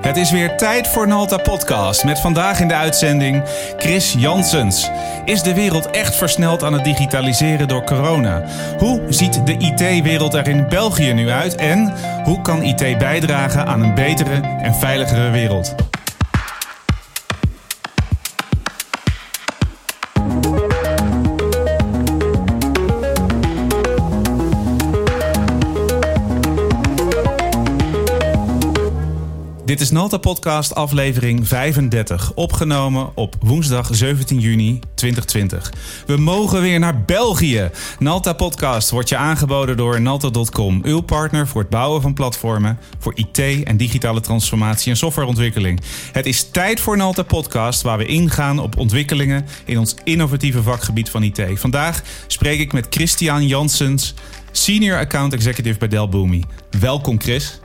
Het is weer tijd voor Nalta Podcast met vandaag in de uitzending Chris Janssens. Is de wereld echt versneld aan het digitaliseren door corona? Hoe ziet de IT-wereld er in België nu uit? En hoe kan IT bijdragen aan een betere en veiligere wereld? Dit is Nalta Podcast aflevering 35, opgenomen op woensdag 17 juni 2020. We mogen weer naar België. Nalta Podcast wordt je aangeboden door Nalta.com, uw partner voor het bouwen van platformen voor IT en digitale transformatie en softwareontwikkeling. Het is tijd voor Nalta Podcast, waar we ingaan op ontwikkelingen in ons innovatieve vakgebied van IT. Vandaag spreek ik met Christian Janssens, Senior Account Executive bij Dell Boomi. Welkom Chris.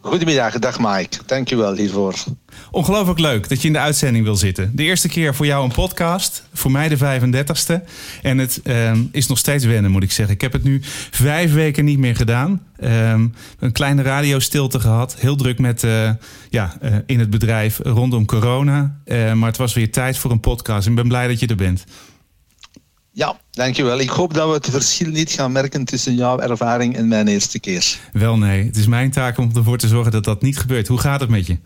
Goedemiddag, dag Mike. Dankjewel hiervoor. Ongelooflijk leuk dat je in de uitzending wil zitten. De eerste keer voor jou een podcast, voor mij de 35ste. En het ehm, is nog steeds wennen, moet ik zeggen. Ik heb het nu vijf weken niet meer gedaan. Ehm, een kleine radiostilte gehad. Heel druk met, uh, ja, uh, in het bedrijf rondom corona. Uh, maar het was weer tijd voor een podcast. En ik ben blij dat je er bent. Ja, dankjewel. Ik hoop dat we het verschil niet gaan merken tussen jouw ervaring en mijn eerste keer. Wel nee, het is mijn taak om ervoor te zorgen dat dat niet gebeurt. Hoe gaat het met je?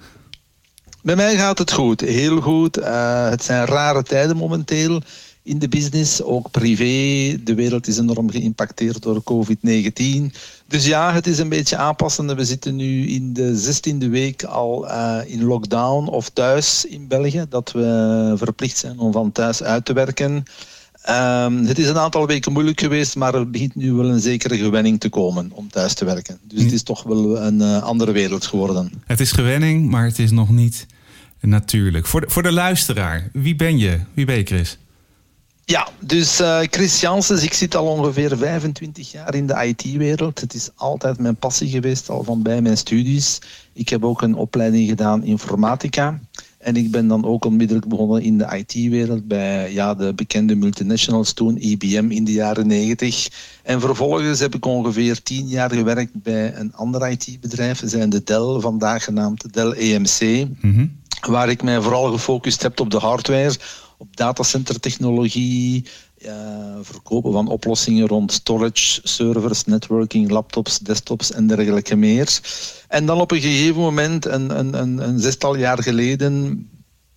Bij mij gaat het goed, heel goed. Uh, het zijn rare tijden momenteel in de business, ook privé. De wereld is enorm geïmpacteerd door COVID-19. Dus ja, het is een beetje aanpassen. We zitten nu in de zestiende week al uh, in lockdown of thuis in België. Dat we verplicht zijn om van thuis uit te werken. Um, het is een aantal weken moeilijk geweest, maar er begint nu wel een zekere gewenning te komen om thuis te werken. Dus het is toch wel een uh, andere wereld geworden. Het is gewenning, maar het is nog niet natuurlijk. Voor de, voor de luisteraar, wie ben je? Wie ben je, Chris? Ja, dus uh, Chris Janssens, ik zit al ongeveer 25 jaar in de IT-wereld. Het is altijd mijn passie geweest, al van bij mijn studies. Ik heb ook een opleiding gedaan informatica. En ik ben dan ook onmiddellijk begonnen in de IT-wereld bij ja, de bekende multinationals toen, IBM in de jaren 90. En vervolgens heb ik ongeveer tien jaar gewerkt bij een ander IT-bedrijf. Zijn de Dell, vandaag genaamd Dell EMC. Mm-hmm. Waar ik mij vooral gefocust heb op de hardware, op datacentertechnologie, uh, verkopen van oplossingen rond storage, servers, networking, laptops, desktops en dergelijke meer. En dan op een gegeven moment, een, een, een, een zestal jaar geleden,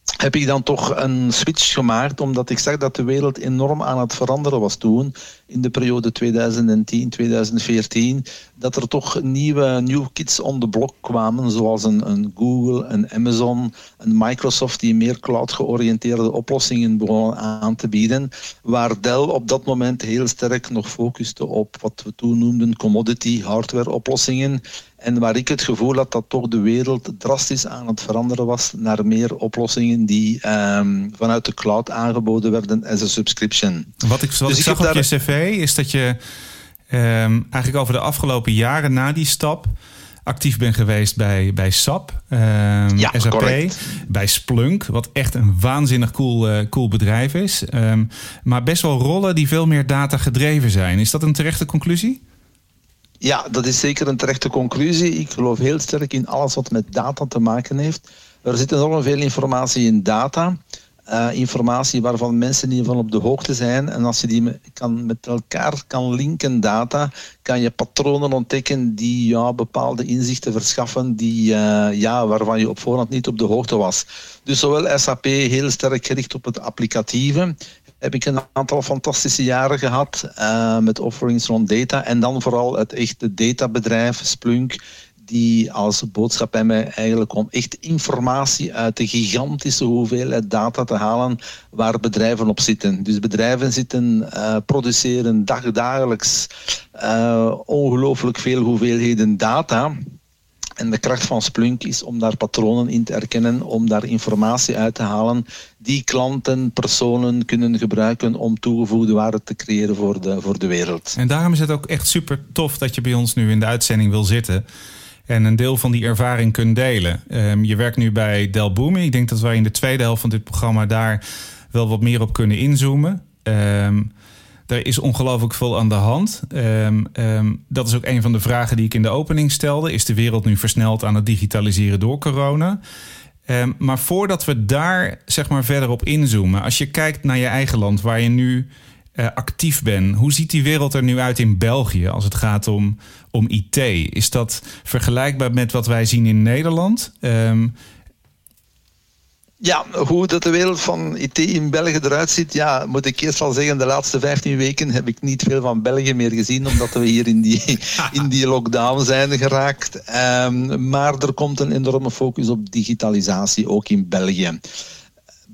heb ik dan toch een switch gemaakt, omdat ik zag dat de wereld enorm aan het veranderen was toen, in de periode 2010-2014, dat er toch nieuwe new kids on the block kwamen, zoals een, een, Google, een Amazon, een Microsoft, die meer cloud-georiënteerde oplossingen begonnen aan te bieden, waar Dell op dat moment heel sterk nog focuste op wat we toen noemden commodity hardware oplossingen. En waar ik het gevoel had dat toch de wereld drastisch aan het veranderen was naar meer oplossingen die um, vanuit de cloud aangeboden werden as a subscription. Wat ik, wat dus ik zag op daar... je cv is dat je um, eigenlijk over de afgelopen jaren na die stap actief bent geweest bij, bij SAP, um, ja, SAP, correct. bij Splunk, wat echt een waanzinnig cool, uh, cool bedrijf is. Maar best wel rollen die veel meer data gedreven zijn. Is dat een terechte conclusie? Ja, dat is zeker een terechte conclusie. Ik geloof heel sterk in alles wat met data te maken heeft. Er zit enorm veel informatie in data. Uh, informatie waarvan mensen niet van op de hoogte zijn. En als je die kan, met elkaar kan linken, data, kan je patronen ontdekken die ja, bepaalde inzichten verschaffen die, uh, ja, waarvan je op voorhand niet op de hoogte was. Dus zowel SAP heel sterk gericht op het applicatieve, heb ik een aantal fantastische jaren gehad uh, met offerings rond data. En dan vooral het echte databedrijf Splunk, die als boodschap bij mij eigenlijk om echt informatie uit de gigantische hoeveelheid data te halen waar bedrijven op zitten. Dus bedrijven zitten, uh, produceren dagdagelijks uh, ongelooflijk veel hoeveelheden data. En de kracht van Splunk is om daar patronen in te herkennen, om daar informatie uit te halen die klanten, personen kunnen gebruiken om toegevoegde waarde te creëren voor de, voor de wereld. En daarom is het ook echt super tof dat je bij ons nu in de uitzending wil zitten en een deel van die ervaring kunt delen. Um, je werkt nu bij Del Boomi. Ik denk dat wij in de tweede helft van dit programma daar wel wat meer op kunnen inzoomen. Um, Er is ongelooflijk veel aan de hand. Ehm, ehm, dat is ook een van de vragen die ik in de opening stelde. Is de wereld nu versneld aan het digitaliseren door corona? Ehm, maar voordat we daar zeg maar verder op inzoomen, als je kijkt naar je eigen land, waar je nu uh, actief bent, hoe ziet die wereld er nu uit in België als het gaat om, om IT? Is dat vergelijkbaar met wat wij zien in Nederland? Um, ja, hoe dat de wereld van IT in België eruit ziet, ja, moet ik eerst al zeggen, de laatste 15 weken heb ik niet veel van België meer gezien, omdat we hier in die, in die lockdown zijn geraakt. Um, maar er komt een enorme focus op digitalisatie, ook in België.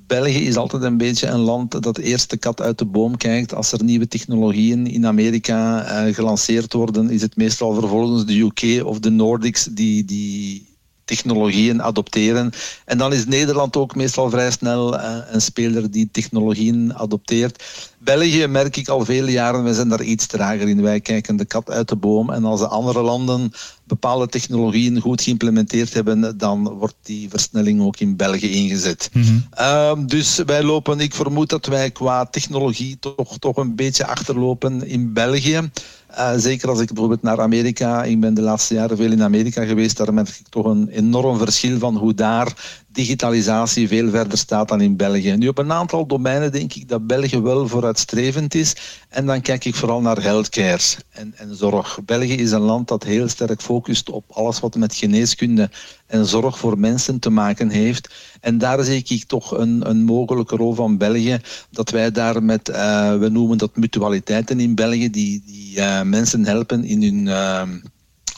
België is altijd een beetje een land dat eerst de kat uit de boom kijkt. Als er nieuwe technologieën in Amerika uh, gelanceerd worden, is het meestal vervolgens de UK of de Nordics die, die technologieën adopteren. En dan is Nederland ook meestal vrij snel uh, een speler die technologieën adopteert. België merk ik al vele jaren, we zijn daar iets trager in. Wij kijken de kat uit de boom. En als de andere landen bepaalde technologieën goed geïmplementeerd hebben, dan wordt die versnelling ook in België ingezet. Mm -hmm. uh, dus wij lopen, ik vermoed dat wij qua technologie toch, toch een beetje achterlopen in België. Uh, zeker als ik bijvoorbeeld naar Amerika, ik ben de laatste jaren veel in Amerika geweest, daar merk ik toch een enorm verschil van hoe daar digitalisatie veel verder staat dan in België. Nu op een aantal domeinen denk ik dat België wel vooruitstrevend is. En dan kijk ik vooral naar healthcare en, en zorg. België is een land dat heel sterk focust op alles wat met geneeskunde en zorg voor mensen te maken heeft. En daar zie ik toch een, een mogelijke rol van België. Dat wij daar met, uh, we noemen dat mutualiteiten in België, die, die uh, mensen helpen in hun... Uh,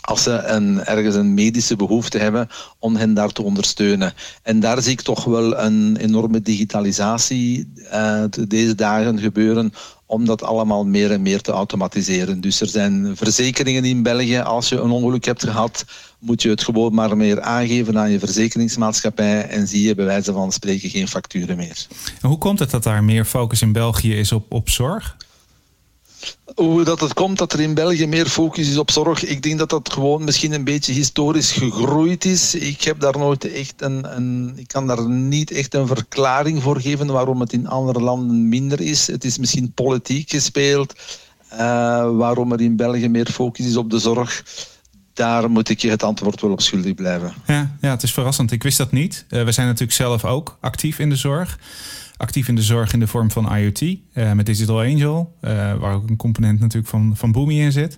als ze een, ergens een medische behoefte hebben, om hen daar te ondersteunen. En daar zie ik toch wel een enorme digitalisatie uh, deze dagen gebeuren om dat allemaal meer en meer te automatiseren. Dus er zijn verzekeringen in België. Als je een ongeluk hebt gehad, moet je het gewoon maar meer aangeven aan je verzekeringsmaatschappij en zie je bij wijze van spreken geen facturen meer. En hoe komt het dat daar meer focus in België is op, op zorg? Hoe dat het komt dat er in België meer focus is op zorg, ik denk dat dat gewoon misschien een beetje historisch gegroeid is. Ik heb daar nooit echt een, een ik kan daar niet echt een verklaring voor geven waarom het in andere landen minder is. Het is misschien politiek gespeeld, uh, waarom er in België meer focus is op de zorg daar moet ik je het antwoord wel op schuldig blijven. Ja, ja het is verrassend. Ik wist dat niet. Uh, we zijn natuurlijk zelf ook actief in de zorg actief in de zorg in de vorm van IoT uh, met Digital Angel, uh, waar ook een component natuurlijk van, van Boomi in zit.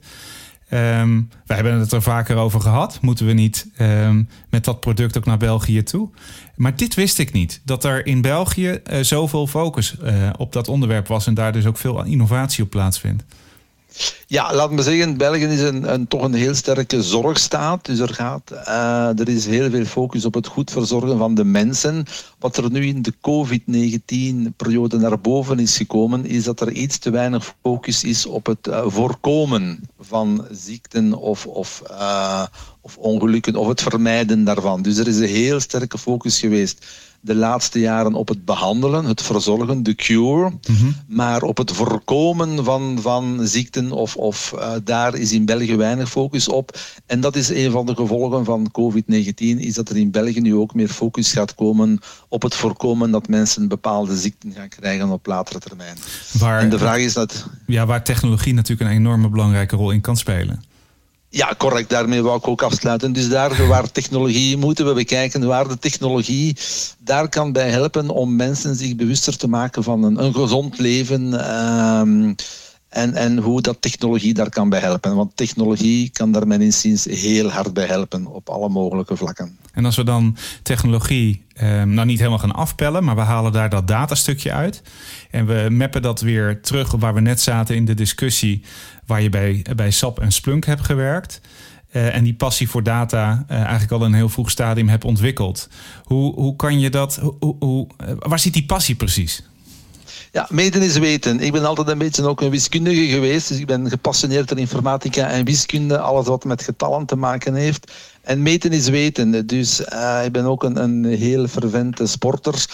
Um, wij hebben het er vaker over gehad. Moeten we niet um, met dat product ook naar België toe? Maar dit wist ik niet. Dat er in België zoveel focus op dat onderwerp was en daar dus ook veel innovatie op plaatsvindt. Ja, laat me zeggen, België is een, een, toch een heel sterke zorgstaat. Dus er, gaat, uh, er is heel veel focus op het goed verzorgen van de mensen. Wat er nu in de COVID-19-periode naar boven is gekomen, is dat er iets te weinig focus is op het uh, voorkomen van ziekten of, of, uh, of ongelukken of het vermijden daarvan. Dus er is een heel sterke focus geweest de laatste jaren op het behandelen, het verzorgen, de cure. Mhm. Maar op het voorkomen van, van ziekten of, of uh, daar is in België weinig focus op. En dat is een van de gevolgen van COVID-19, is dat er in België nu ook meer focus gaat komen op het voorkomen dat mensen bepaalde ziekten gaan krijgen op latere termijn. Waar, en de vraag is dat... Ja, waar technologie natuurlijk een enorme belangrijke rol in kan spelen. Ja, correct. Daarmee wou ik ook afsluiten. Dus daar waar technologie moeten we bekijken, waar de technologie daar kan bij helpen om mensen zich bewuster te maken van een, een gezond leven. Uh, en, en hoe dat technologie daar kan bij helpen. Want technologie kan daar mijn inziens heel hard bij helpen op alle mogelijke vlakken. En als we dan technologie eh, nou niet helemaal gaan afpellen, maar we halen daar dat datastukje uit. En we mappen dat weer terug waar we net zaten in de discussie waar je bij, bij SAP en Splunk hebt gewerkt. Uh, en die passie voor data uh, eigenlijk al in een heel vroeg stadium hebt ontwikkeld. Hoe, hoe kan je dat, hoe, uh, waar zit die passie precies? Ja, meten is weten. Ik ben altijd een beetje ook een wiskundige geweest. Dus ik ben gepassioneerd door informatica en wiskunde. Alles wat met getallen te maken heeft. En meten is weten. Dus ik ben ook een, een heel fervente sporter.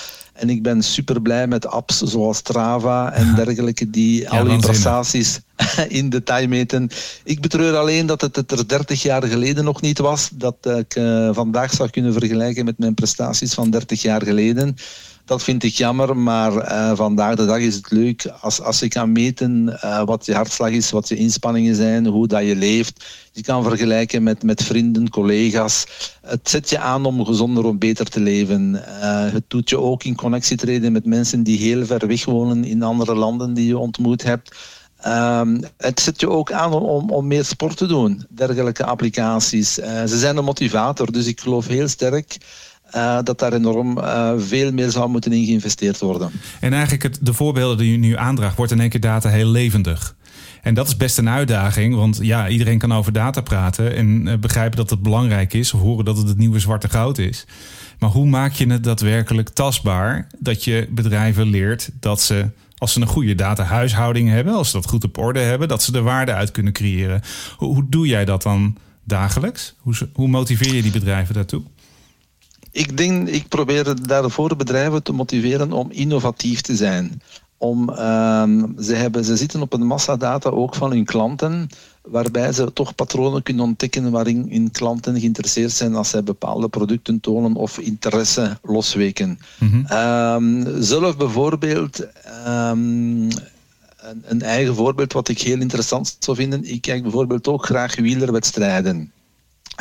En ik ben super blij met apps zoals Strava en dergelijke die ja, al die prestaties in detail meten. Ik betreur alleen dat het, het er 30 jaar geleden nog niet was. Dat ik uh, vandaag zou kunnen vergelijken met mijn prestaties van 30 jaar geleden. Dat vind ik jammer, maar uh, vandaag de dag is het leuk als, als je kan meten uh, wat je hartslag is, wat je inspanningen zijn, hoe dat je leeft. Je kan vergelijken met, met vrienden, collega's. Het zet je aan om gezonder, om beter te leven. Uh, het doet je ook in connectie treden met mensen die heel ver weg wonen in andere landen die je ontmoet hebt. Um, het zet je ook aan om, om meer sport te doen, dergelijke applicaties. Ze zijn een motivator, dus ik geloof heel sterk uh, dat daar enorm uh, veel meer zou moeten in geïnvesteerd worden. En eigenlijk het, de voorbeelden die u nu aandraagt, wordt in één keer data heel levendig. En dat is best een uitdaging, want ja, iedereen kan over data praten en uh, begrijpen dat het belangrijk is, of horen dat het het nieuwe zwarte goud is. Maar hoe maak je het daadwerkelijk tastbaar dat je bedrijven leert dat ze als ze een goede datahuishouding hebben, als ze dat goed op orde hebben, dat ze er waarde uit kunnen creëren. Hoe, hoe doe jij dat dan dagelijks? Hoe, hoe motiveer je die bedrijven daartoe? Ik denk, ik probeer daarvoor bedrijven te motiveren om innovatief te zijn. Om, um, ze, hebben, ze zitten op een massadata ook van hun klanten, waarbij ze toch patronen kunnen ontdekken waarin hun klanten geïnteresseerd zijn als zij bepaalde producten tonen of interesse losweken. Mm -hmm. um, zelf bijvoorbeeld, um, een, een, eigen voorbeeld wat ik heel interessant zou vinden, ik kijk bijvoorbeeld ook graag wielerwedstrijden.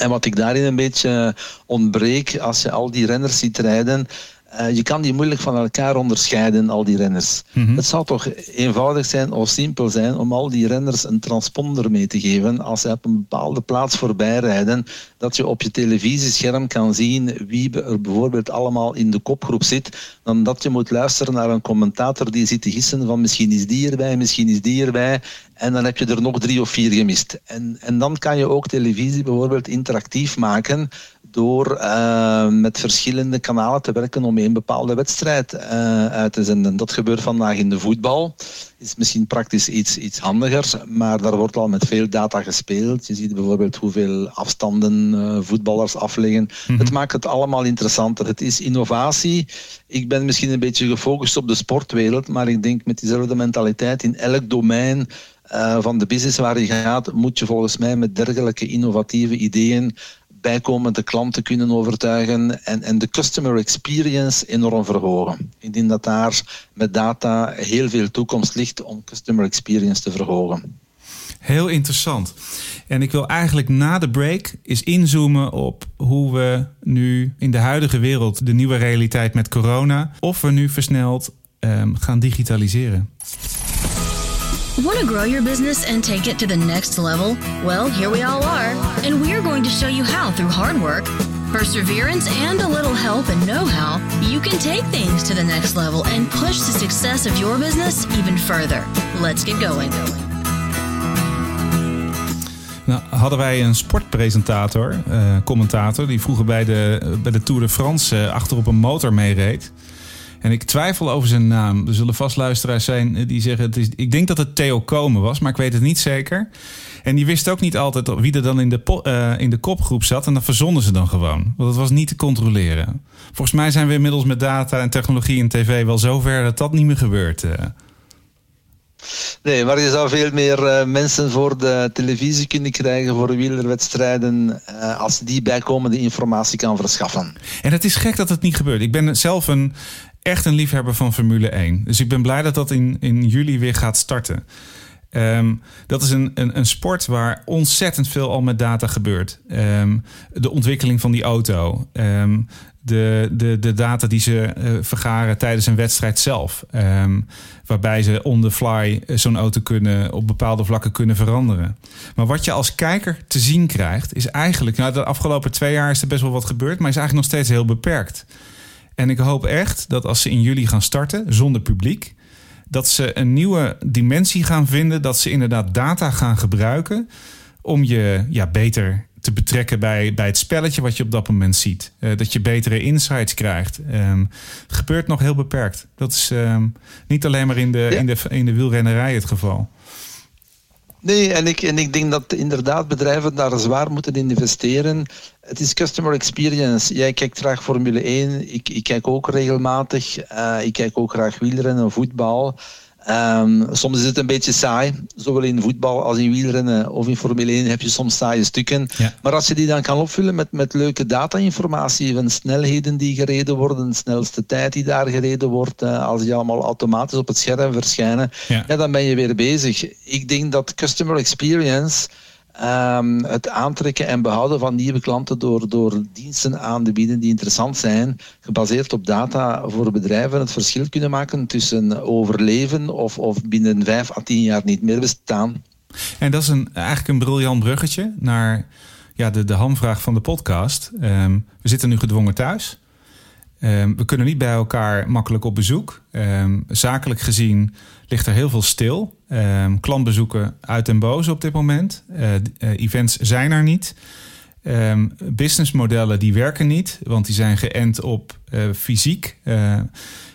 En wat ik daarin een beetje ontbreek, als je al die renners ziet rijden, uh, je kan die moeilijk van elkaar onderscheiden, al die renners. Mm -hmm. Het zou toch eenvoudig zijn of simpel zijn om al die renners een transponder mee te geven als ze op een bepaalde plaats voorbij rijden, dat je op je televisiescherm kan zien wie er bijvoorbeeld allemaal in de kopgroep zit, dan dat je moet luisteren naar een commentator die zit te gissen van misschien is die erbij, misschien is die erbij, en dan heb je er nog drie of vier gemist. En, en dan kan je ook televisie bijvoorbeeld interactief maken door uh, met verschillende kanalen te werken om een bepaalde wedstrijd uh, uit te zenden. Dat gebeurt vandaag in de voetbal. Is misschien praktisch iets, iets handiger, maar daar wordt al met veel data gespeeld. Je ziet bijvoorbeeld hoeveel afstanden uh, voetballers afleggen. Mm-hmm. Het maakt het allemaal interessanter. Het is innovatie. Ik ben misschien een beetje gefocust op de sportwereld, maar ik denk met diezelfde mentaliteit in elk domein uh, van de business waar je gaat, moet je volgens mij met dergelijke innovatieve ideeën bijkomende klanten kunnen overtuigen en, en de customer experience enorm verhogen. Ik denk dat daar met data heel veel toekomst ligt om customer experience te verhogen. Heel interessant. En ik wil eigenlijk na de break eens inzoomen op hoe we nu in de huidige wereld, de nieuwe realiteit met corona, of we nu versneld um, gaan digitaliseren. Want to grow your business and take it to the next level? Well, here we all are, and we are going to show you how through hard work, perseverance, and a little help and know how, you can take things to the next level and push the success of your business even further. Let's get going. Nou, hadden wij een sportpresentator, uh, commentator, die vroeger bij de, bij de Tour de France uh, achter op een motor meereed. En ik twijfel over zijn naam. Er zullen vast luisteraars zijn die zeggen... Het is, ik denk dat het Theo Komen was, maar ik weet het niet zeker. En die wist ook niet altijd wie er dan in de, uh, in de kopgroep zat. En dat verzonnen ze dan gewoon. Want het was niet te controleren. Volgens mij zijn we inmiddels met data en technologie en tv wel zover dat dat niet meer gebeurt. Uh. Nee, maar je zou veel meer uh, mensen voor de televisie kunnen krijgen voor wielerwedstrijden uh, als die bijkomende informatie kan verschaffen. En het is gek dat het niet gebeurt. Ik ben zelf een echt een liefhebber van Formule 1. Dus ik ben blij dat dat in, in juli weer gaat starten. Um, dat is een, een, een, sport waar ontzettend veel al met data gebeurt. Um, de ontwikkeling van die auto. Um, de, de, de data die ze uh, vergaren tijdens een wedstrijd zelf. waarbij ze on the fly zo'n auto kunnen op bepaalde vlakken kunnen veranderen. Maar wat je als kijker te zien krijgt, is eigenlijk. Nou, de afgelopen twee jaar is er best wel wat gebeurd, maar is eigenlijk nog steeds heel beperkt. En ik hoop echt dat als ze in juli gaan starten, zonder publiek, dat ze een nieuwe dimensie gaan vinden. Dat ze inderdaad data gaan gebruiken om je ja, beter te betrekken bij, bij het spelletje wat je op dat moment ziet. Uh, dat je betere insights krijgt. Um, het gebeurt nog heel beperkt. Dat is um, niet alleen maar in de, ja. in, de, in de wielrennerij het geval. Nee, en ik, en ik denk dat inderdaad bedrijven daar zwaar moeten investeren. Het is customer experience. Jij kijkt graag Formule 1. Ik, ik kijk ook regelmatig. Uh, ik kijk ook graag wielrennen en voetbal. Um, soms is het een beetje saai, zowel in voetbal als in wielrennen of in Formule 1 heb je soms saaie stukken. Ja. Maar als je die dan kan opvullen met, met leuke data-informatie van snelheden die gereden worden, de snelste tijd die daar gereden wordt, uh, als die allemaal automatisch op het scherm verschijnen, Ja. ja, dan ben je weer bezig. Ik denk dat customer experience Ehm, het aantrekken en behouden van nieuwe klanten door, door diensten aan te bieden die interessant zijn, gebaseerd op data voor bedrijven, het verschil kunnen maken tussen overleven of, of binnen vijf à tien jaar niet meer bestaan. En dat is een, eigenlijk een briljant bruggetje naar ja, de, de hamvraag van de podcast. Ehm, we zitten nu gedwongen thuis. Ehm, we kunnen niet bij elkaar makkelijk op bezoek. Ehm, zakelijk gezien ligt er heel veel stil. Ehm, klantbezoeken uit en boos op dit moment. Eh, events zijn er niet. Businessmodellen die werken niet, want die zijn geënt op eh, fysiek.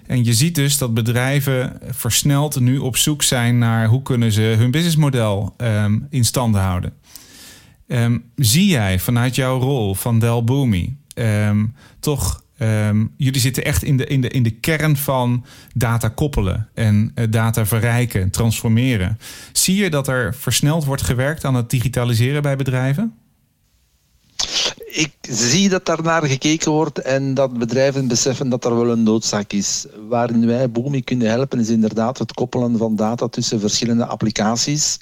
En je ziet dus dat bedrijven versneld nu op zoek zijn naar hoe kunnen ze hun businessmodel in stand houden. Zie jij vanuit jouw rol van Del Boomi ehm, toch, ehm, jullie zitten echt in de, in, de, in de kern van data koppelen en eh, data verrijken, transformeren. Zie je dat er versneld wordt gewerkt aan het digitaliseren bij bedrijven? Ik zie dat daar naar gekeken wordt en dat bedrijven beseffen dat er wel een noodzaak is. Waarin wij Boomi kunnen helpen is inderdaad het koppelen van data tussen verschillende applicaties.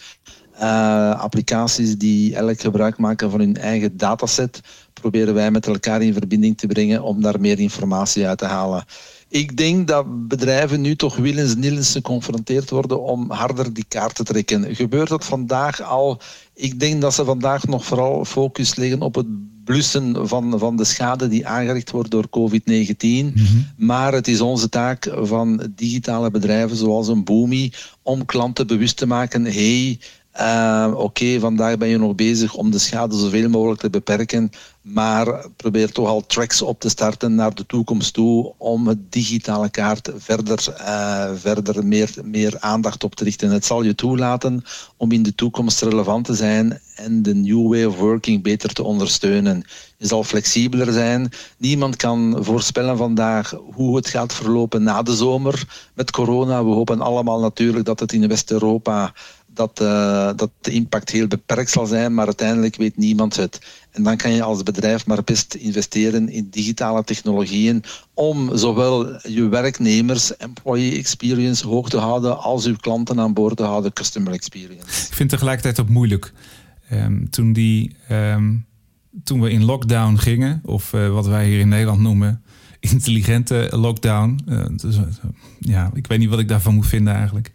Uh, applicaties die elk gebruik maken van hun eigen dataset, proberen wij met elkaar in verbinding te brengen om daar meer informatie uit te halen. Ik denk dat bedrijven nu toch willens nillens geconfronteerd worden om harder die kaart te trekken. Gebeurt dat vandaag al? Ik denk dat ze vandaag nog vooral focus leggen op het blussen van, van de schade die aangericht wordt door COVID-19. Mhm. Maar het is onze taak van digitale bedrijven zoals een Boomi om klanten bewust te maken: hey, uh, Oké, vandaag ben je nog bezig om de schade zoveel mogelijk te beperken, maar probeer toch al tracks op te starten naar de toekomst toe om het digitale kaart verder, uh, verder meer, meer aandacht op te richten. Het zal je toelaten om in de toekomst relevant te zijn en de new way of working beter te ondersteunen. Je zal flexibeler zijn. Niemand kan voorspellen vandaag hoe het gaat verlopen na de zomer met corona. We hopen allemaal natuurlijk dat het in West-Europa dat, uh, dat de impact heel beperkt zal zijn, maar uiteindelijk weet niemand het. En dan kan je als bedrijf maar best investeren in digitale technologieën om zowel je werknemers, employee experience hoog te houden, als uw klanten aan boord te houden, customer experience. Ik vind tegelijkertijd ook moeilijk. Um, toen, die, um, toen we in lockdown gingen, of uh, wat wij hier in Nederland noemen, intelligente lockdown. Uh, dus, ja, ik weet niet wat ik daarvan moet vinden eigenlijk.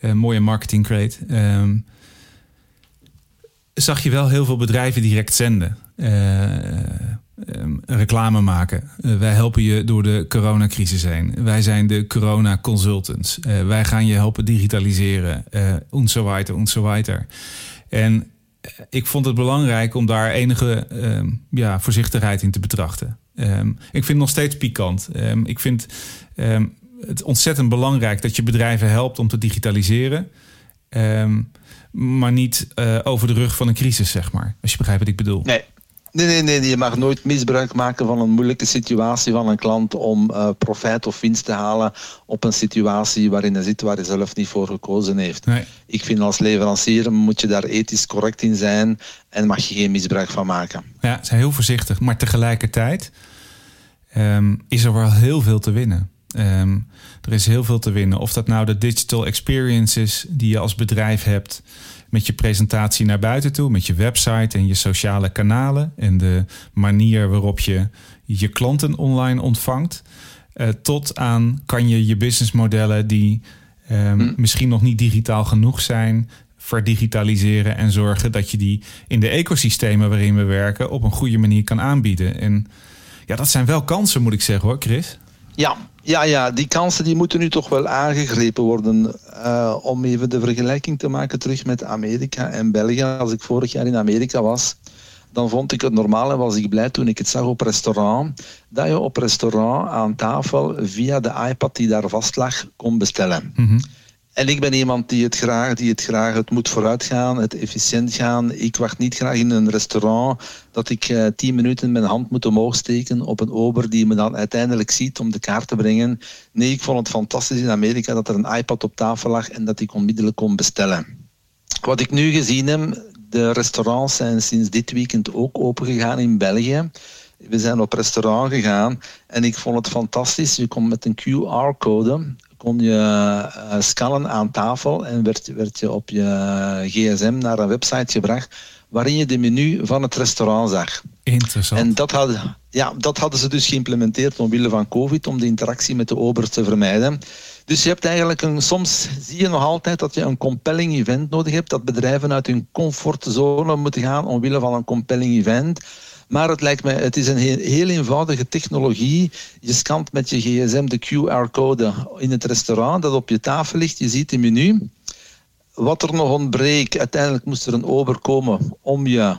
Uh, mooie marketing crate. Um, zag je wel heel veel bedrijven direct zenden. Uh, reclame maken. Uh, wij helpen je door de coronacrisis heen. Wij zijn de corona consultants. Uh, wij gaan je helpen digitaliseren. en zo weiter, en ik vond het belangrijk om daar enige um, ja, voorzichtigheid in te betrachten. Ik vind het nog steeds pikant. ik vind het ontzettend belangrijk dat je bedrijven helpt om te digitaliseren. Um, maar niet uh, over de rug van een crisis, zeg maar. Als je begrijpt wat ik bedoel. Nee. Nee, nee, nee, je mag nooit misbruik maken van een moeilijke situatie van een klant om uh, profijt of winst te halen op een situatie waarin hij zit waar hij zelf niet voor gekozen heeft. Nee. Ik vind als leverancier moet je daar ethisch correct in zijn en mag je geen misbruik van maken. Ja, zijn heel voorzichtig, maar tegelijkertijd um, is er wel heel veel te winnen. Um, er is heel veel te winnen. Of dat nou de digital experience is die je als bedrijf hebt met je presentatie naar buiten toe, met je website en je sociale kanalen en de manier waarop je je klanten online ontvangt. Uh, tot aan kan je je businessmodellen die um, hm. misschien nog niet digitaal genoeg zijn, verdigitaliseren en zorgen dat je die in de ecosystemen waarin we werken op een goede manier kan aanbieden. En ja, dat zijn wel kansen, moet ik zeggen hoor, Chris. Ja, ja, ja, die kansen die moeten nu toch wel aangegrepen worden. Uh, om even de vergelijking te maken terug met Amerika en België. Als ik vorig jaar in Amerika was, dan vond ik het normaal en was ik blij toen ik het zag op restaurant, dat je op restaurant aan tafel via de iPad die daar vast lag kon bestellen. -hmm. En ik ben iemand die het graag, die het graag, het moet vooruit gaan, het efficiënt gaan. Ik wacht niet graag in een restaurant dat ik uh, tien minuten mijn hand moet omhoog steken op een ober die me dan uiteindelijk ziet om de kaart te brengen. Nee, ik vond het fantastisch in Amerika dat er een iPad op tafel lag en dat ik onmiddellijk kon bestellen. Wat ik nu gezien heb, de restaurants zijn sinds dit weekend ook open gegaan in België. We zijn op restaurant gegaan en ik vond het fantastisch. Je komt met een QR-code, kon je uh, scannen aan tafel en werd, werd je op je gsm naar een website gebracht waarin je de menu van het restaurant zag. Interessant. En dat hadden, ja, dat hadden ze dus geïmplementeerd omwille van COVID om de interactie met de ober te vermijden. Dus je hebt eigenlijk een, soms zie je nog altijd dat je een compelling event nodig hebt, dat bedrijven uit hun comfortzone moeten gaan omwille van een compelling event. Maar het lijkt mij, het is een heel, heel eenvoudige technologie. Je scant met je gsm de QR-code in het restaurant dat op je tafel ligt. Je ziet het menu. Wat er nog ontbreekt, uiteindelijk moest er een ober komen om je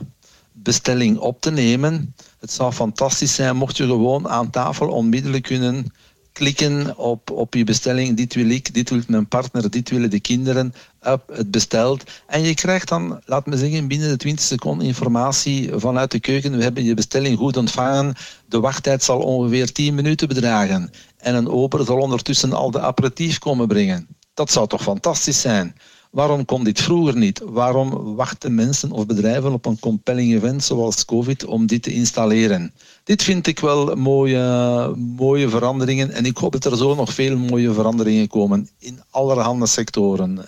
bestelling op te nemen. Het zou fantastisch zijn mocht je gewoon aan tafel onmiddellijk kunnen klikken op, op je bestelling. Dit wil ik, dit wil mijn partner, dit willen de kinderen. Up, het besteld. En je krijgt dan, laat me zeggen, binnen de 20 seconden informatie vanuit de keuken. We hebben je bestelling goed ontvangen. De wachttijd zal ongeveer 10 minuten bedragen. En een ober zal ondertussen al de aperitief komen brengen. Dat zou toch fantastisch zijn? Waarom kon dit vroeger niet? Waarom wachten mensen of bedrijven op een compelling event zoals COVID om dit te installeren? Dit vind ik wel mooie, mooie veranderingen en ik hoop dat er zo nog veel mooie veranderingen komen in allerhande sectoren. Uh,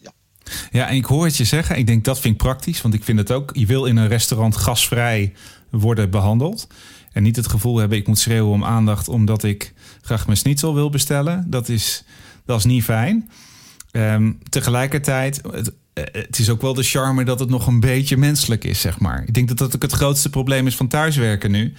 ja. ja, en ik hoor het je zeggen. Ik denk dat vind ik praktisch, want ik vind het ook. Je wil in een restaurant gasvrij worden behandeld. En niet het gevoel hebben, ik moet schreeuwen om aandacht omdat ik graag mijn schnitzel wil bestellen. Dat is, dat is niet fijn. Um, tegelijkertijd, eh, het, is ook wel de charme dat het nog een beetje menselijk is, zeg maar. Ik denk dat dat ook het grootste probleem is van thuiswerken nu.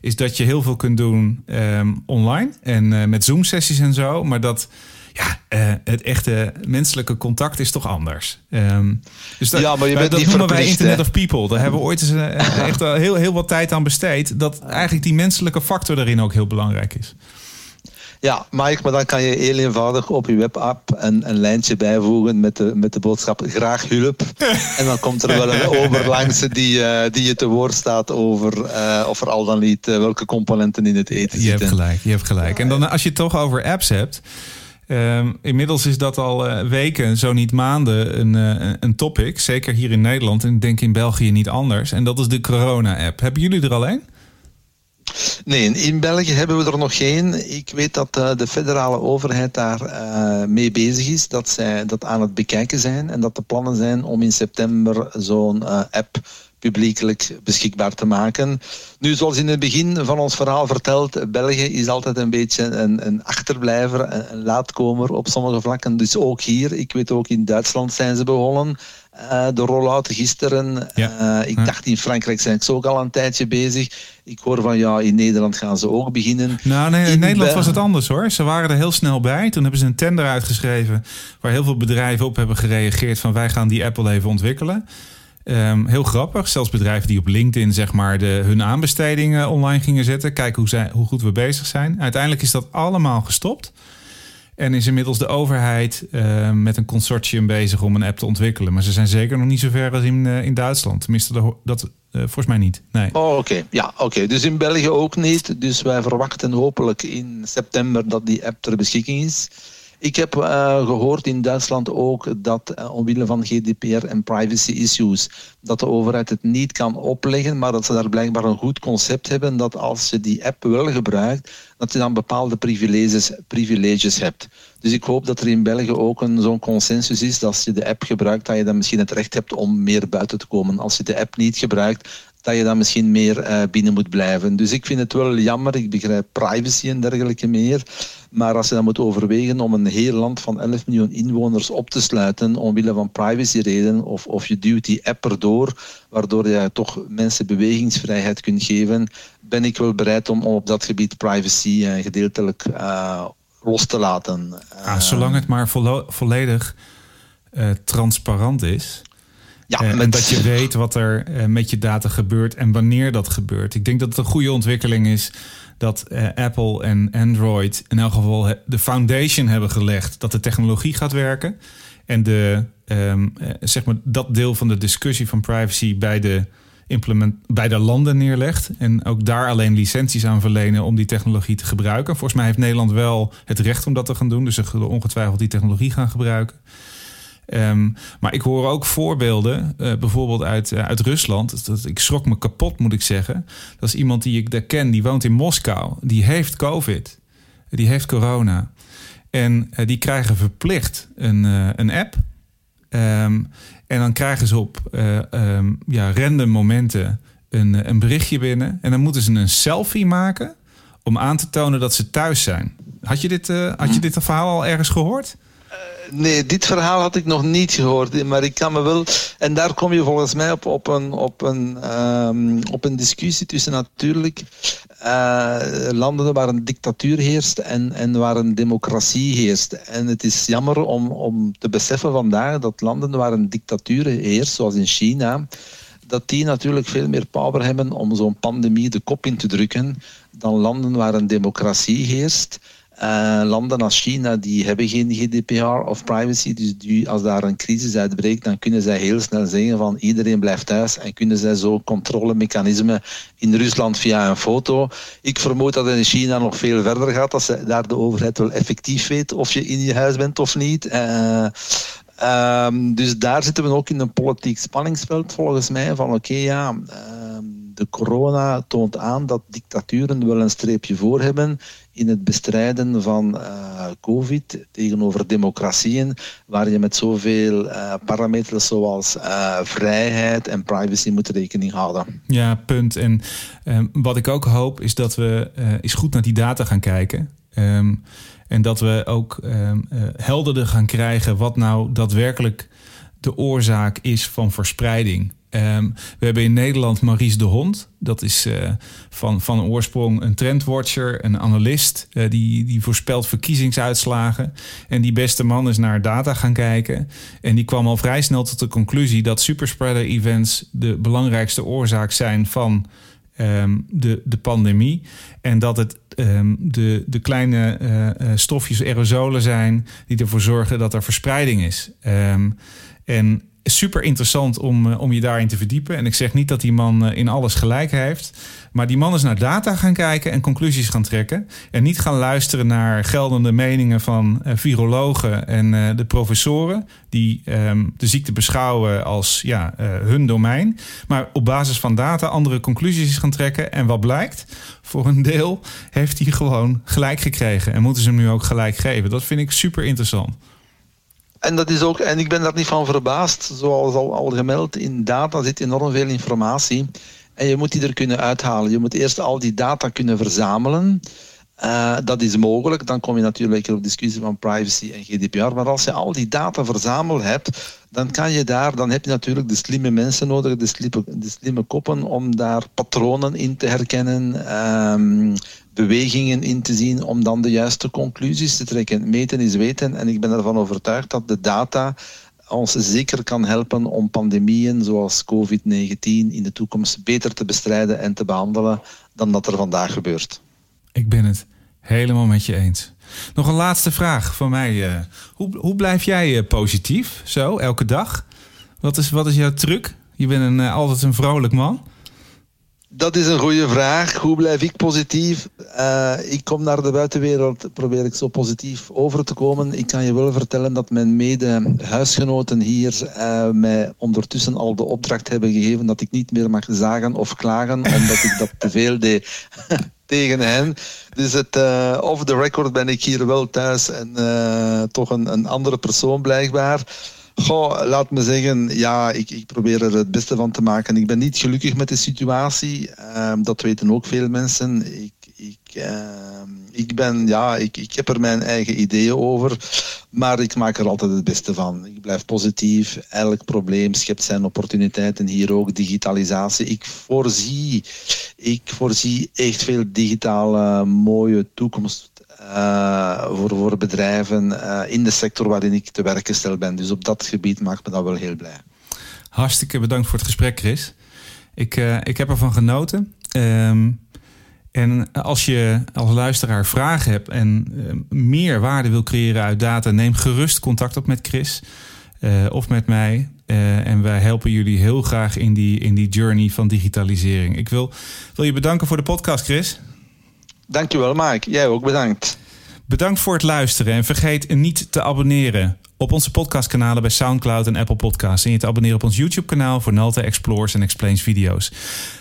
Is dat je heel veel kunt doen um, online en uh, met Zoom-sessies en zo. Maar dat ja, uh, het echte menselijke contact is toch anders. Um, dus dat, ja, maar je bent dat niet noemen wij Internet hè? of People. Daar hebben we ooit eens echt heel, heel wat tijd aan besteed. Dat eigenlijk die menselijke factor daarin ook heel belangrijk is. Ja, Mike, maar dan kan je heel eenvoudig op je webapp een, een lijntje bijvoegen met de, met de boodschap graag hulp. en dan komt er wel een ober langs die, uh, die je te woord staat over uh, of er al dan niet uh, welke componenten in het eten je zitten. Hebt gelijk, je hebt gelijk. En dan als je het toch over apps hebt. Um, inmiddels is dat al weken, zo niet maanden, een, een topic. Zeker hier in Nederland en ik denk in België niet anders. En dat is de corona-app. Hebben jullie er al een? Nee, in België hebben we er nog geen. Ik weet dat uh, de federale overheid daar uh, mee bezig is, dat zij dat aan het bekijken zijn en dat de plannen zijn om in september zo'n uh, app publiekelijk beschikbaar te maken. Nu, zoals in het begin van ons verhaal verteld, België is altijd een beetje een, een achterblijver, een, een laatkomer op sommige vlakken. Dus ook hier, ik weet ook in Duitsland zijn ze begonnen. Uh, de rollout gisteren. Ja. Uh, ik dacht in Frankrijk zijn ze ook al een tijdje bezig. Ik hoor van ja, in Nederland gaan ze ook beginnen. Nou, nee, in, In Nederland was het anders hoor. Ze waren er heel snel bij. Toen hebben ze een tender uitgeschreven waar heel veel bedrijven op hebben gereageerd van wij gaan die app wel even ontwikkelen. Ehm, heel grappig. Zelfs bedrijven die op LinkedIn zeg maar de, hun aanbestedingen online gingen zetten. Kijken hoe, zij, hoe goed we bezig zijn. Uiteindelijk is dat allemaal gestopt. En is inmiddels de overheid ehm, met een consortium bezig om een app te ontwikkelen. Maar ze zijn zeker nog niet zo ver als in, eh, in Duitsland. Tenminste, dat, dat eh, volgens mij niet. Nee. Oh, oké. Ja, oké. Dus in België ook niet. Dus wij verwachten hopelijk in september dat die app ter beschikking is. Ik heb eh, gehoord in Duitsland ook dat eh, omwille van GDPR en privacy issues, dat de overheid het niet kan opleggen, maar dat ze daar blijkbaar een goed concept hebben dat als je die app wel gebruikt, dat je dan bepaalde privileges, privileges hebt. Dus ik hoop dat er in België ook zo'n consensus is dat als je de app gebruikt, dat je dan misschien het recht hebt om meer buiten te komen. Als je de app niet gebruikt, dat je dan misschien meer uh, binnen moet blijven. Dus ik vind het wel jammer. Ik begrijp privacy en dergelijke meer. Maar als je dan moet overwegen om een heel land van 11 miljoen inwoners op te sluiten omwille van privacyredenen of, of je duwt die app erdoor, waardoor je toch mensen bewegingsvrijheid kunt geven, ben ik wel bereid om, op dat gebied privacy uh, gedeeltelijk uh, los te laten. Ah, zolang het maar vo volledig transparant is. Ja, met... En dat je weet wat er met je data gebeurt en wanneer dat gebeurt. Ik denk dat het een goede ontwikkeling is dat Apple en Android in elk geval de foundation hebben gelegd dat de technologie gaat werken. En de, ehm, zeg maar dat deel van de discussie van privacy bij de implement, bij de landen neerlegt. En ook daar alleen licenties aan verlenen om die technologie te gebruiken. Volgens mij heeft Nederland wel het recht om dat te gaan doen. Dus ze zullen ongetwijfeld die technologie gaan gebruiken. Ehm, maar ik hoor ook voorbeelden, uh, bijvoorbeeld uit, uh, uit Rusland. Dat, ik schrok me kapot, moet ik zeggen. Dat is iemand die ik daar ken, die woont in Moskou. Die heeft COVID. Die heeft corona. En uh, die krijgen verplicht een, een app. Um, en dan krijgen ze op um, ja, random momenten een, een berichtje binnen. En dan moeten ze een selfie maken om aan te tonen dat ze thuis zijn. Had je dit, had je dit verhaal al ergens gehoord? Nee, dit verhaal had ik nog niet gehoord. Maar ik kan me wel. En daar kom je volgens mij op, op, een, op, een, um, op een discussie tussen natuurlijk uh, landen waar een dictatuur heerst en, en waar een democratie heerst. En het is jammer om, om te beseffen vandaag dat landen waar een dictatuur heerst, zoals in China, dat die natuurlijk veel meer power hebben om zo'n pandemie de kop in te drukken dan landen waar een democratie heerst. Uh, landen als China die hebben geen GDPR of privacy. Dus als daar een crisis uitbreekt, dan kunnen zij heel snel zeggen van iedereen blijft thuis. En kunnen zij zo controlemechanismen in Rusland via een foto. Ik vermoed dat in China nog veel verder gaat. Dat ze daar de overheid wel effectief weet of je in je huis bent of niet. Uh, um, dus daar zitten we ook in een politiek spanningsveld volgens mij. Van oké, ja, uh, de corona toont aan dat dictaturen wel een streepje voor hebben in het bestrijden van uh, COVID tegenover democratieën, waar je met zoveel uh, parameters zoals uh, vrijheid en privacy moet rekening houden. Ja, punt. En um, wat ik ook hoop is dat we eens goed naar die data gaan kijken. Um, en dat we ook um, helderder gaan krijgen wat nou daadwerkelijk de oorzaak is van verspreiding. Um, we hebben in Nederland Maurice de Hond. Dat is uh, van, van oorsprong een trendwatcher, een analist. Uh, die, die voorspelt verkiezingsuitslagen. En die beste man is naar data gaan kijken. En die kwam al vrij snel tot de conclusie dat superspreader events de belangrijkste oorzaak zijn van um, de, de pandemie. En dat het um, de, de kleine uh, stofjes, aerosolen zijn die ervoor zorgen dat er verspreiding is. en super interessant om, eh, om je daarin te verdiepen. En ik zeg niet dat die man eh, in alles gelijk heeft. Maar die man is naar data gaan kijken en conclusies gaan trekken. En niet gaan luisteren naar geldende meningen van uh, virologen en de professoren. Die um, de ziekte beschouwen als ja, hun domein. Maar op basis van data andere conclusies gaan trekken. En wat blijkt? Voor een deel heeft hij gewoon gelijk gekregen. En moeten ze hem nu ook gelijk geven. Dat vind ik super interessant. En, dat is ook, en ik ben daar niet van verbaasd. Zoals al, al gemeld, in data zit enorm veel informatie. En je moet die er kunnen uithalen. Je moet eerst al die data kunnen verzamelen. Uh, dat is mogelijk. Dan kom je natuurlijk op discussie van privacy en GDPR. Maar als je al die data verzameld hebt, dan kan je daar, dan heb je natuurlijk de slimme mensen nodig, de slimme, de slimme koppen, om daar patronen in te herkennen. Um, bewegingen in te zien om dan de juiste conclusies te trekken. Meten is weten en ik ben ervan overtuigd dat de data ons zeker kan helpen om pandemieën zoals COVID-19 in de toekomst beter te bestrijden en te behandelen dan dat er vandaag gebeurt. Ik ben het helemaal met je eens. Nog een laatste vraag van mij. Eh. Hoe, hoe blijf jij eh, positief zo elke dag? Wat is, wat is jouw truc? Je bent een, eh, altijd een vrolijk man. Dat is een goede vraag. Hoe blijf ik positief? Uh, ik kom naar de buitenwereld, probeer ik zo positief over te komen. Ik kan je wel vertellen dat mijn mede-huisgenoten hier uh, mij ondertussen al de opdracht hebben gegeven dat ik niet meer mag zagen of klagen, omdat ik dat te veel deed tegen hen. Dus het, uh, off the record ben ik hier wel thuis en toch een, een andere persoon blijkbaar. Goh, laat me zeggen, ja, ik, ik, probeer er het beste van te maken. Ik ben niet gelukkig met de situatie. Um, dat weten ook veel mensen. Ik, ik, uh, ik, ben, ja, ik, ik heb er mijn eigen ideeën over. Maar ik maak er altijd het beste van. Ik blijf positief. Elk probleem schept zijn opportuniteiten. Hier ook digitalisatie. Ik voorzie, ik voorzie echt veel digitale mooie toekomst uh, voor, voor bedrijven uh, in de sector waarin ik te werk gesteld ben. Dus op dat gebied maakt me dat wel heel blij. Hartstikke bedankt voor het gesprek, Chris. Ik, uh, ik heb ervan genoten. Um, en als je als luisteraar vragen hebt en meer waarde wil creëren uit data, neem gerust contact op met Chris of met mij. en wij helpen jullie heel graag in die, in die journey van digitalisering. Ik wil, wil je bedanken voor de podcast, Chris. Dankjewel, Mike. Jij ook bedankt. Bedankt voor het luisteren en vergeet niet te abonneren op onze podcastkanalen bij SoundCloud en Apple Podcasts. En je te abonneren op ons YouTube-kanaal voor Nalta Explores en Explains video's.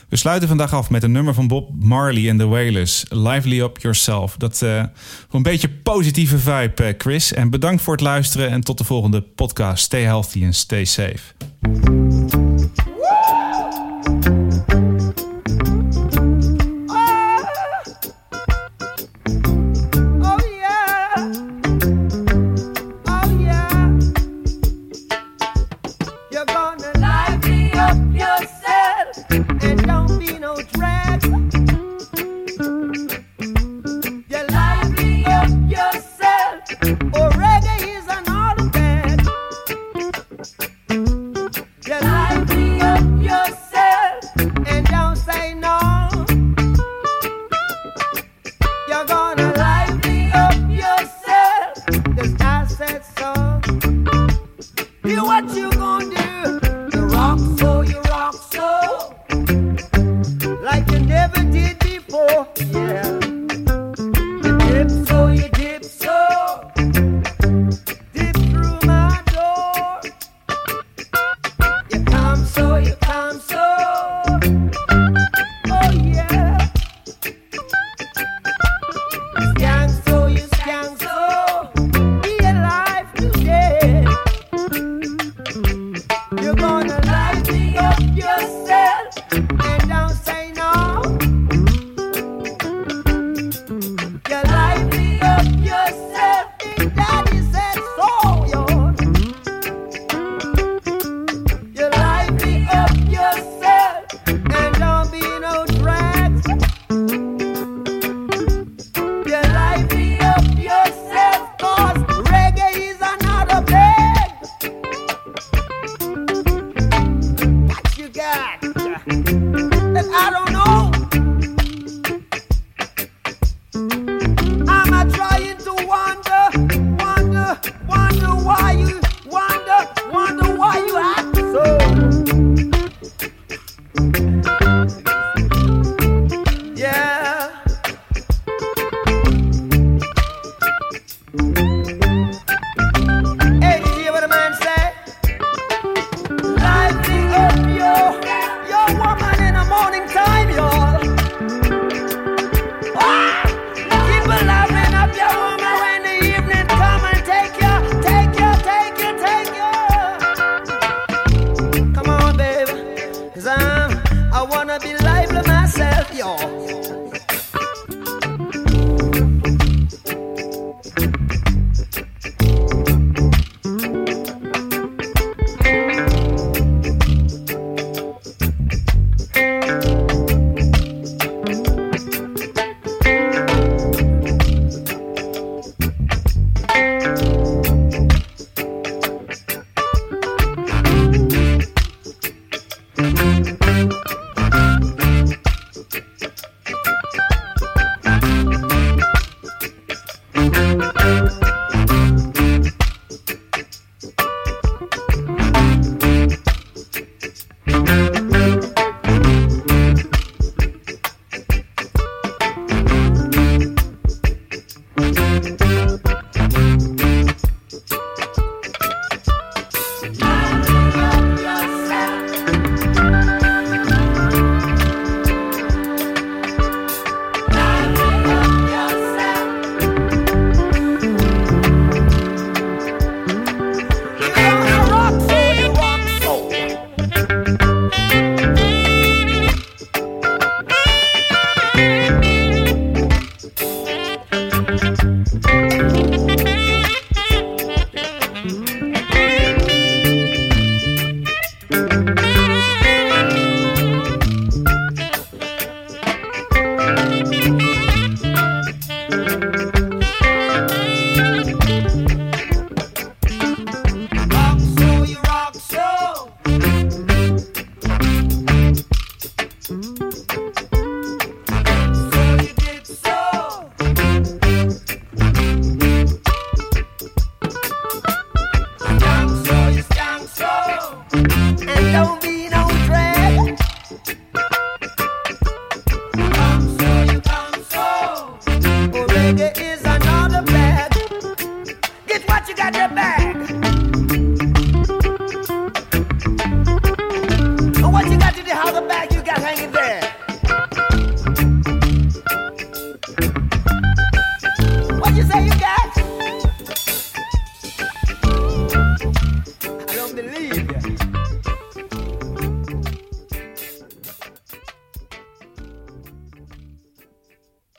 We sluiten vandaag af met een nummer van Bob Marley en The Wailers. Lively Up Yourself. Dat uh, een beetje positieve vibe, uh, Chris. En bedankt voor het luisteren en tot de volgende podcast. Stay healthy and stay safe. what you gonna do? The rock for you.